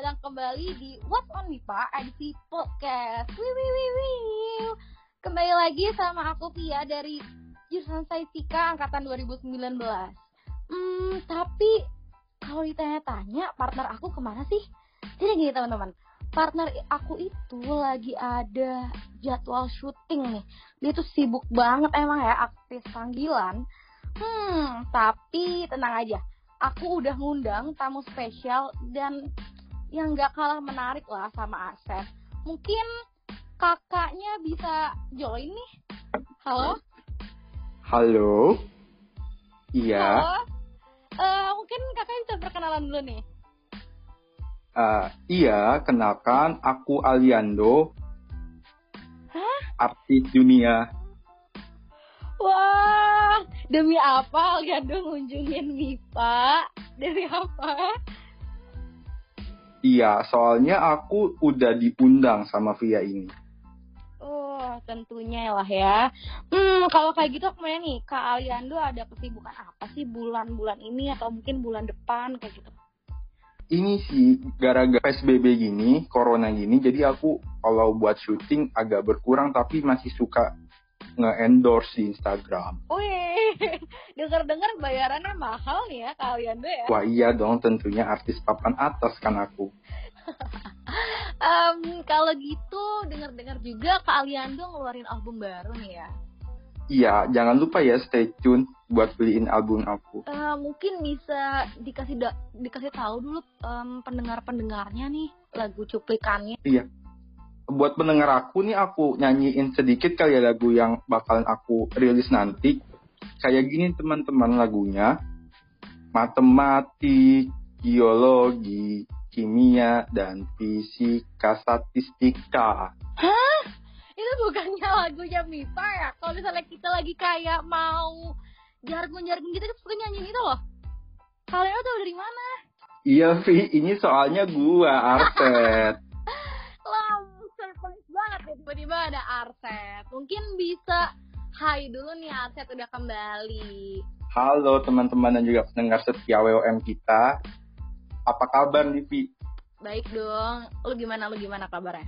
datang kembali di What's on MIPA edisi podcast. Wih, wih, wih, wih. Kembali lagi sama aku Pia dari jurusan Saisika angkatan 2019. Hmm, tapi kalau ditanya-tanya partner aku ke mana sih? Jadi gini teman-teman, partner aku itu lagi ada jadwal syuting nih. Dia tuh sibuk banget emang ya aktif panggilan. Hmm, tapi tenang aja aku udah ngundang tamu spesial dan yang gak kalah menarik lah sama Asep. Mungkin kakaknya bisa join nih. Halo? Halo? Iya. Halo? Uh, mungkin kakaknya bisa perkenalan dulu nih. Uh, iya, kenalkan aku Aliando. Hah? Artis dunia. Wah, demi apa Algando ngunjungin Mipa? Demi apa? Iya, soalnya aku udah diundang sama Via ini. Oh, tentunya lah ya. Hmm, kalau kayak gitu aku nih, Kak Aliando ada kesibukan apa sih bulan-bulan ini atau mungkin bulan depan kayak gitu? Ini sih gara-gara PSBB gini, corona gini, jadi aku kalau buat syuting agak berkurang tapi masih suka nge-endorse di Instagram. Wih, denger-dengar bayarannya mahal nih ya kalian deh ya. Wah iya dong, tentunya artis papan atas kan aku. um, kalau gitu denger-dengar juga kalian tuh ngeluarin album baru nih ya. Iya, jangan lupa ya stay tune buat beliin album aku. Uh, mungkin bisa dikasih da dikasih tahu dulu um, pendengar-pendengarnya nih lagu cuplikannya. Iya, buat pendengar aku nih aku nyanyiin sedikit kali ya lagu yang bakalan aku rilis nanti. Kayak gini teman-teman lagunya. Matematik, geologi, kimia, dan fisika statistika. Hah? Itu bukannya lagunya MIPA ya? Kalau misalnya kita lagi kayak mau jargon-jargon gitu, kita suka nyanyiin itu loh. Kalian tuh dari mana? Iya, Vi. Ini soalnya gua, Arset. Ada Arset. Mungkin bisa hai dulu nih Arset udah kembali. Halo teman-teman dan juga pendengar setia WOM kita. Apa kabar nih, Vi? Baik dong. Lu gimana? Lu gimana kabarnya?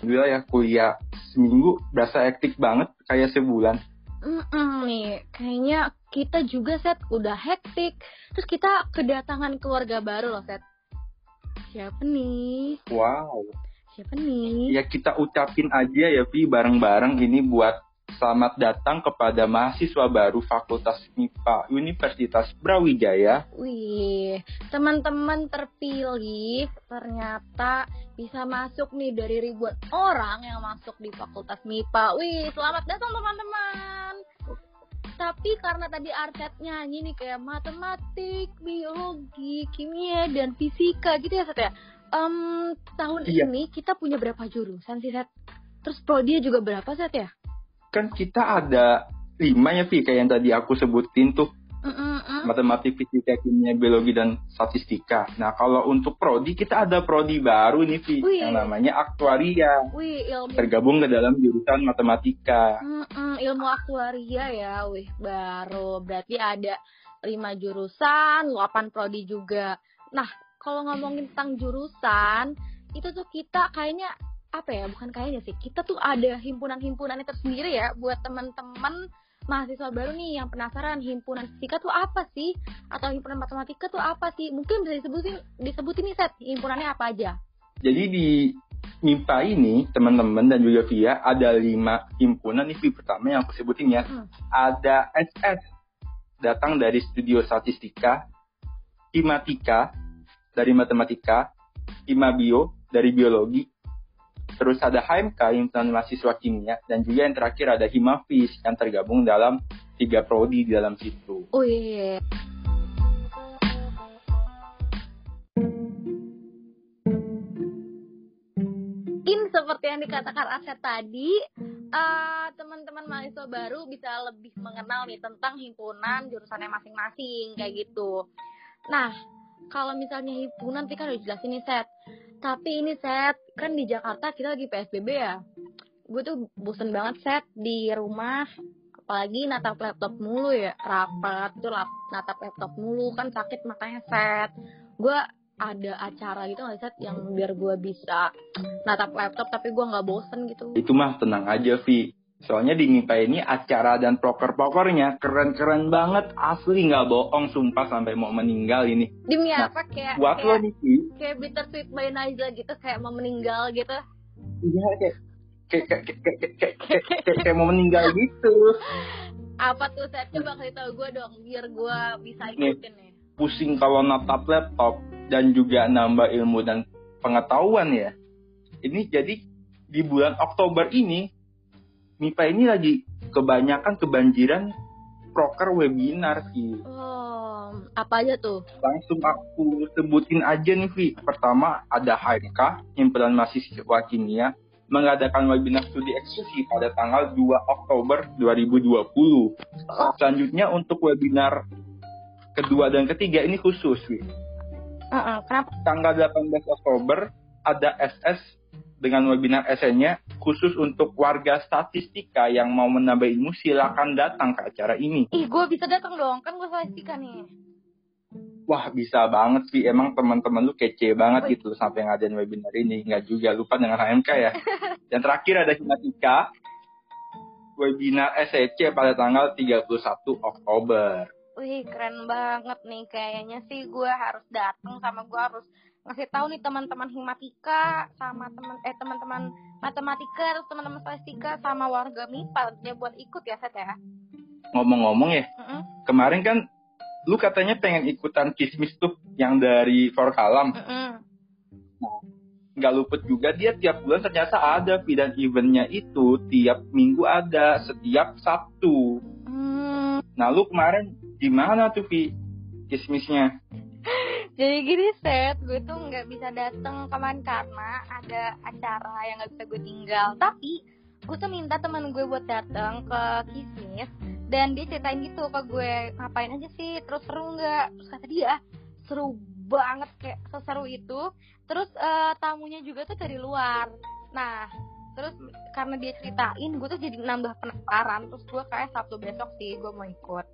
Alhamdulillah ya kuliah seminggu berasa hektik banget kayak sebulan. Mm-mm, nih, kayaknya kita juga set udah hektik. Terus kita kedatangan keluarga baru loh set. Siapa nih? Wow. Siapa nih? Ya kita ucapin aja ya Vi bareng-bareng ini buat selamat datang kepada mahasiswa baru Fakultas MIPA Universitas Brawijaya. Wih, teman-teman terpilih ternyata bisa masuk nih dari ribuan orang yang masuk di Fakultas MIPA. Wih, selamat datang teman-teman. Tapi karena tadi Arset nyanyi nih kayak matematik, biologi, kimia, dan fisika gitu ya Set ya um, tahun iya. ini kita punya berapa jurusan sih Set? Terus prodi juga berapa Set ya? Kan kita ada lima ya Vi kayak yang tadi aku sebutin tuh. Mm-mm. Matematik, fisika, kimia, biologi, dan statistika. Nah, kalau untuk prodi, kita ada prodi baru nih, Vi, Wih. yang namanya aktuaria. Wih, ilmu. Tergabung ke dalam jurusan matematika. Mm-mm, ilmu aktuaria ya, wih, baru. Berarti ada lima jurusan, 8 prodi juga. Nah, kalau ngomongin tentang jurusan itu tuh kita kayaknya apa ya bukan kayaknya sih kita tuh ada himpunan-himpunan tersendiri ya buat teman-teman mahasiswa baru nih yang penasaran himpunan fisika tuh apa sih atau himpunan matematika tuh apa sih. Mungkin bisa disebutin disebutin nih set himpunannya apa aja. Jadi di MIPA ini teman-teman dan juga Via ada lima himpunan nih pertama yang aku sebutin ya. Hmm. ada SS datang dari studio statistika Himatika dari matematika, Bio dari biologi, terus ada HMK himpunan mahasiswa kimia, dan juga yang terakhir ada Himafis yang tergabung dalam tiga prodi di dalam situ. Oh iya. Mungkin seperti yang dikatakan Aset tadi, uh, teman-teman mahasiswa baru bisa lebih mengenal nih tentang himpunan jurusannya masing-masing kayak gitu. Nah, kalau misalnya himpunan nanti kan udah jelasin nih set tapi ini set kan di Jakarta kita lagi PSBB ya. Gue tuh bosen banget set di rumah. Apalagi natap laptop mulu ya. Rapat tuh lap, natap laptop mulu kan sakit makanya set gue ada acara gitu nggak set yang biar gue bisa natap laptop tapi gue nggak bosen gitu. Itu mah tenang aja Vi soalnya di MIPA ini acara dan proker-prokernya keren-keren banget. Asli nggak bohong sumpah sampai mau meninggal ini. Demi nah, apa? Kayak buat kayak, lo nih kayak bittersweet by Naija gitu kayak mau meninggal gitu. Iya kayak kayak kayak kayak kayak, kayak, kayak, mau meninggal gitu. Apa tuh saya coba kasih tau gue dong biar gue bisa ikutin nih pusing kalau natap laptop dan juga nambah ilmu dan pengetahuan ya. Ini jadi di bulan Oktober ini MIPA ini lagi kebanyakan kebanjiran proker webinar sih. Oh, apa aja tuh? Langsung aku sebutin aja nih Vi. Pertama ada HMK, Himpunan Mahasiswa Kimia, mengadakan webinar studi eksklusif pada tanggal 2 Oktober 2020. Selanjutnya untuk webinar kedua dan ketiga ini khusus Vi Uh-uh, kenapa? Tanggal 18 Oktober ada SS dengan webinar SN-nya khusus untuk warga statistika yang mau menambah ilmu silakan datang ke acara ini. Ih, gue bisa datang dong, kan gue statistika nih. Wah bisa banget sih, emang teman-teman lu kece banget Wih. gitu sampai ngadain webinar ini. Nggak juga lupa dengan HMK ya. Dan terakhir ada Himatika, webinar SEC pada tanggal 31 Oktober. Wih keren banget nih kayaknya sih gue harus datang sama gue harus ngasih tahu nih teman-teman himatika sama teman eh teman-teman matematika terus teman-teman statistika sama warga MIPA dia buat ikut ya Set ya. Ngomong-ngomong ya, mm -hmm. kemarin kan lu katanya pengen ikutan kismis tuh yang dari Forkalam. Mm -hmm. Nah, nggak luput juga dia tiap bulan ternyata ada dan eventnya itu tiap minggu ada setiap Sabtu. Mm. Nah lu kemarin gimana tuh Vi kismisnya jadi gini set gue tuh nggak bisa datang kemarin karena ada acara yang nggak bisa gue tinggal. Tapi gue tuh minta teman gue buat datang ke kismis dan dia ceritain gitu ke gue ngapain aja sih? Terus seru nggak? Terus kata dia seru banget kayak seseru itu. Terus uh, tamunya juga tuh dari luar. Nah terus karena dia ceritain gue tuh jadi nambah penasaran. Terus gue kayak sabtu besok sih gue mau ikut.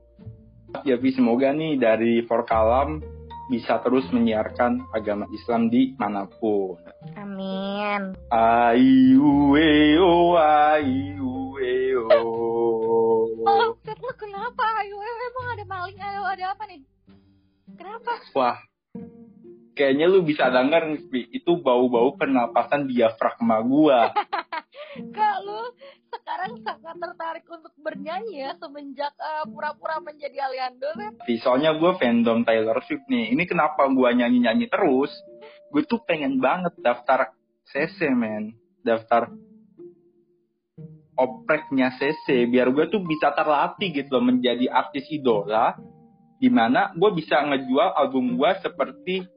Ya, semoga nih dari Forkalam bisa terus menyiarkan agama Islam di mana pun. Amin. Ayu eo ayu eo. Oh, lu kenapa ayu eo emang ada maling ayo ada apa nih? Kenapa? Wah, kayaknya lu bisa denger nih, itu bau-bau pernapasan diafragma gua. Kak, lu sekarang sangat tertarik untuk bernyanyi ya semenjak uh, pura-pura menjadi Aliando kan? Soalnya gue fandom Taylor Swift nih. Ini kenapa gue nyanyi-nyanyi terus? Gue tuh pengen banget daftar CC men. Daftar opreknya CC biar gue tuh bisa terlatih gitu loh menjadi artis idola di mana gue bisa ngejual album gue seperti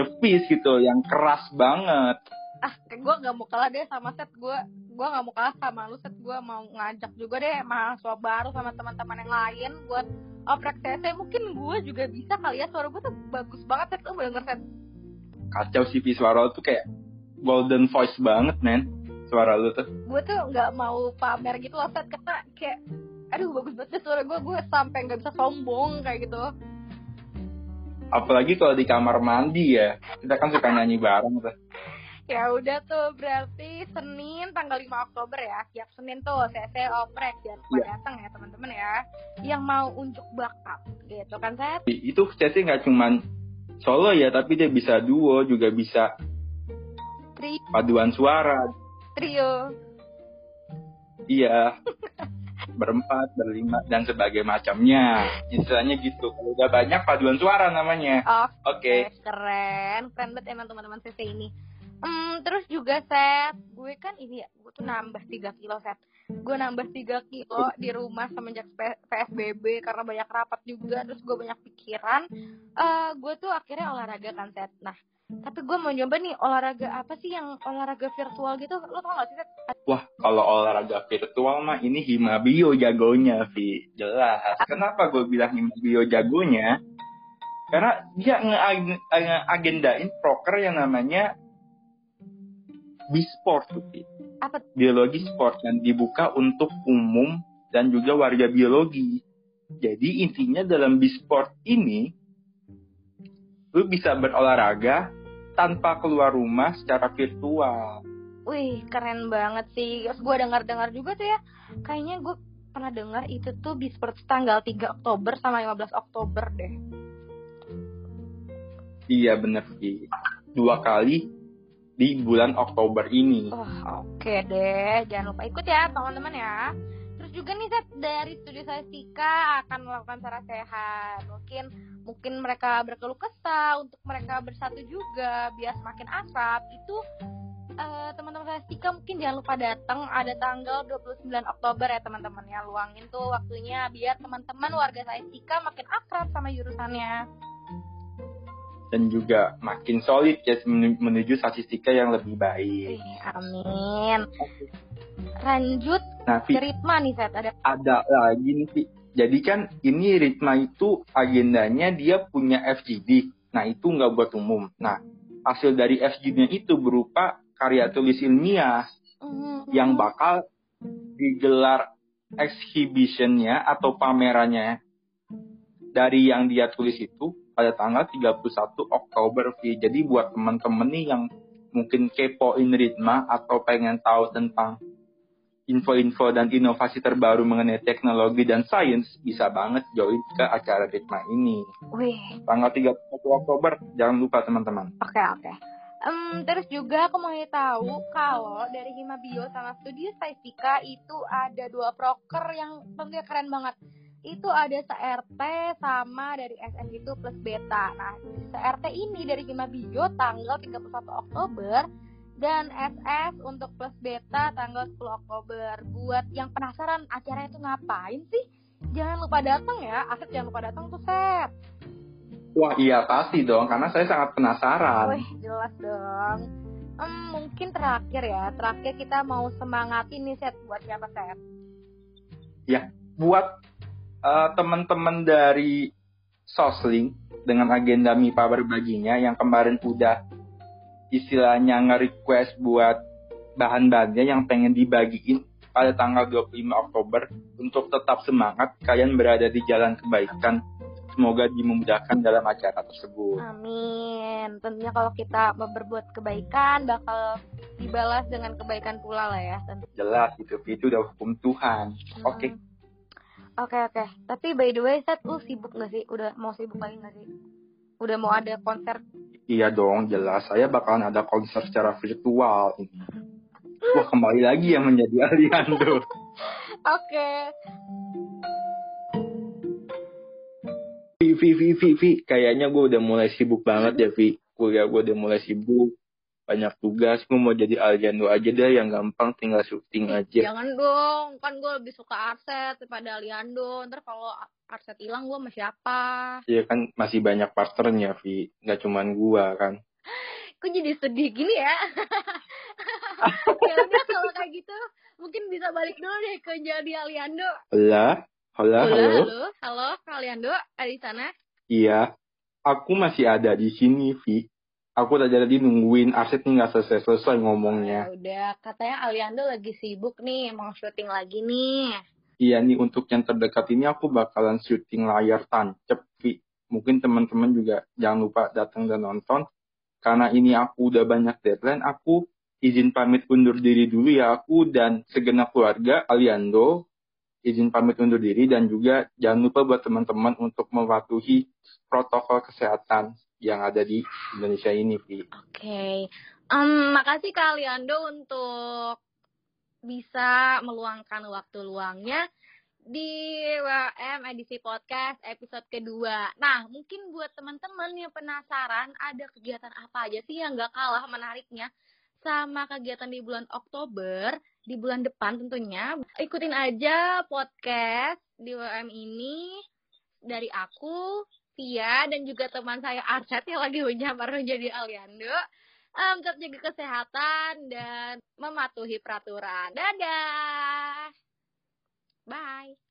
The Peace gitu yang keras banget ah gue nggak mau kalah deh sama set gue gue nggak mau kalah sama lu set gue mau ngajak juga deh mahasiswa baru sama teman-teman yang lain buat oprek CC mungkin gue juga bisa kali ya. Suara gue tuh bagus banget set lu denger set kacau sih suara tuh kayak golden voice banget men. Suara lu tuh. Gue tuh nggak mau pamer gitu loh set karena kayak aduh bagus banget suara gue gue sampai nggak bisa sombong kayak gitu. Apalagi kalau di kamar mandi ya. Kita kan suka nyanyi bareng tuh ya udah tuh berarti Senin tanggal 5 Oktober ya tiap Senin tuh CC oprek jangan lupa yeah. datang ya teman-teman ya yang mau unjuk bakat gitu kan saya itu CC nggak cuman solo ya tapi dia bisa duo juga bisa Tri paduan suara trio iya berempat, berlima, dan sebagai macamnya. Istilahnya gitu. Kalau udah banyak paduan suara namanya. Oke. Okay. Okay. Keren, keren banget emang teman-teman CC ini. Hmm, terus juga set, gue kan ini ya, gue tuh nambah 3 kilo set. Gue nambah 3 kilo di rumah semenjak PSBB karena banyak rapat juga, terus gue banyak pikiran. Uh, gue tuh akhirnya olahraga kan set. Nah, tapi gue mau nyoba nih olahraga apa sih yang olahraga virtual gitu, lo tau gak sih set? Wah, kalau olahraga virtual mah ini Himabio jagonya, Vi. Jelas. Kenapa gue bilang Himabio jagonya? Karena dia nge-agendain proker yang namanya Bisport tuh Apa? Biologi sport yang dibuka untuk umum dan juga warga biologi. Jadi intinya dalam Bisport ini lu bisa berolahraga tanpa keluar rumah secara virtual. Wih, keren banget sih. Gue dengar-dengar juga tuh ya, kayaknya gue pernah dengar itu tuh di seperti tanggal 3 Oktober sama 15 Oktober deh. Iya bener sih. Dua kali di bulan Oktober ini. Oh, oke deh. Jangan lupa ikut ya teman-teman ya. Terus juga nih Zat, dari studi Sika akan melakukan cara sehat. Mungkin mungkin mereka berkeluh kesah untuk mereka bersatu juga biar semakin akrab. Itu uh, teman-teman Sika mungkin jangan lupa datang ada tanggal 29 Oktober ya teman-teman ya. Luangin tuh waktunya biar teman-teman warga Sika makin akrab sama jurusannya dan juga makin solid ya menuju statistika yang lebih baik. Amin. Lanjut nah, ke Ritma nih. Ada ada lagi nih sih. Jadi kan ini Ritma itu agendanya dia punya FGD. Nah itu nggak buat umum. Nah hasil dari FGD-nya itu berupa karya tulis ilmiah mm-hmm. yang bakal digelar exhibitionnya atau pamerannya dari yang dia tulis itu pada tanggal 31 Oktober Vi. Jadi buat teman-teman nih yang mungkin kepoin Ritma atau pengen tahu tentang info-info dan inovasi terbaru mengenai teknologi dan sains bisa banget join ke acara Ritma ini. Wih. Tanggal 31 Oktober jangan lupa teman-teman. Oke okay, oke. Okay. Um, terus juga aku mau tahu kalau dari Hima Bio sama Studio Saisika itu ada dua proker yang tentunya keren banget itu ada CRT sama dari SM itu plus beta. Nah, CRT ini dari Hima Bio tanggal 31 Oktober dan SS untuk plus beta tanggal 10 Oktober. Buat yang penasaran acaranya itu ngapain sih? Jangan lupa datang ya. Aset jangan lupa datang tuh, Set. Wah, iya pasti dong karena saya sangat penasaran. Wih, jelas dong. Um, mungkin terakhir ya, terakhir kita mau semangatin nih Set buat siapa Set? Ya, buat uh, teman-teman dari Sosling dengan agenda MIPA berbaginya yang kemarin udah istilahnya nge-request buat bahan-bahannya yang pengen dibagiin pada tanggal 25 Oktober untuk tetap semangat kalian berada di jalan kebaikan semoga dimudahkan dalam acara tersebut. Amin. Tentunya kalau kita berbuat kebaikan bakal dibalas dengan kebaikan pula lah ya. Tentu. Jelas itu itu udah hukum Tuhan. Hmm. Oke. Okay. Oke okay, oke. Okay. Tapi by the way, Seth, lu sibuk gak sih? Udah mau sibuk lagi gak sih? Udah mau ada konser? Iya dong, jelas. Saya bakalan ada konser secara virtual ini. Wah kembali lagi yang menjadi Aliando. oke. Okay. Vi, Vi, Vi, Vi, Vi. Kayaknya gue udah mulai sibuk banget ya, Vi. Kuliah gue udah mulai sibuk banyak tugas gue mau jadi Aliando aja deh yang gampang tinggal syuting aja. jangan dong kan gue lebih suka Arset daripada Aliando. Ntar kalau Arset hilang gue sama siapa? Iya kan masih banyak partnernya Vi. Nggak cuman gue kan. Kok jadi sedih gini ya? Ya udah kalau kayak gitu mungkin bisa balik dulu deh ke jadi Aliando. Halo halo halo. halo. Halo Aliando ada di sana? Iya. Aku masih ada di sini Vi aku udah jadi nungguin Arset nih nggak selesai selesai ngomongnya. Ya udah, katanya Aliando lagi sibuk nih, mau syuting lagi nih. Iya nih untuk yang terdekat ini aku bakalan syuting layar tancap, Vi. Mungkin teman-teman juga jangan lupa datang dan nonton. Karena ini aku udah banyak deadline, aku izin pamit undur diri dulu ya aku dan segenap keluarga Aliando izin pamit undur diri dan juga jangan lupa buat teman-teman untuk mematuhi protokol kesehatan yang ada di Indonesia ini. Oke, okay. um, makasih Kak Liando untuk bisa meluangkan waktu luangnya di WM edisi podcast episode kedua. Nah, mungkin buat teman-teman yang penasaran ada kegiatan apa aja sih yang gak kalah menariknya sama kegiatan di bulan Oktober, di bulan depan tentunya. Ikutin aja podcast di WM ini dari aku Tia dan juga teman saya Arsyad yang lagi menyamar menjadi Aliando. Um, tetap jaga kesehatan dan mematuhi peraturan. Dadah. Bye.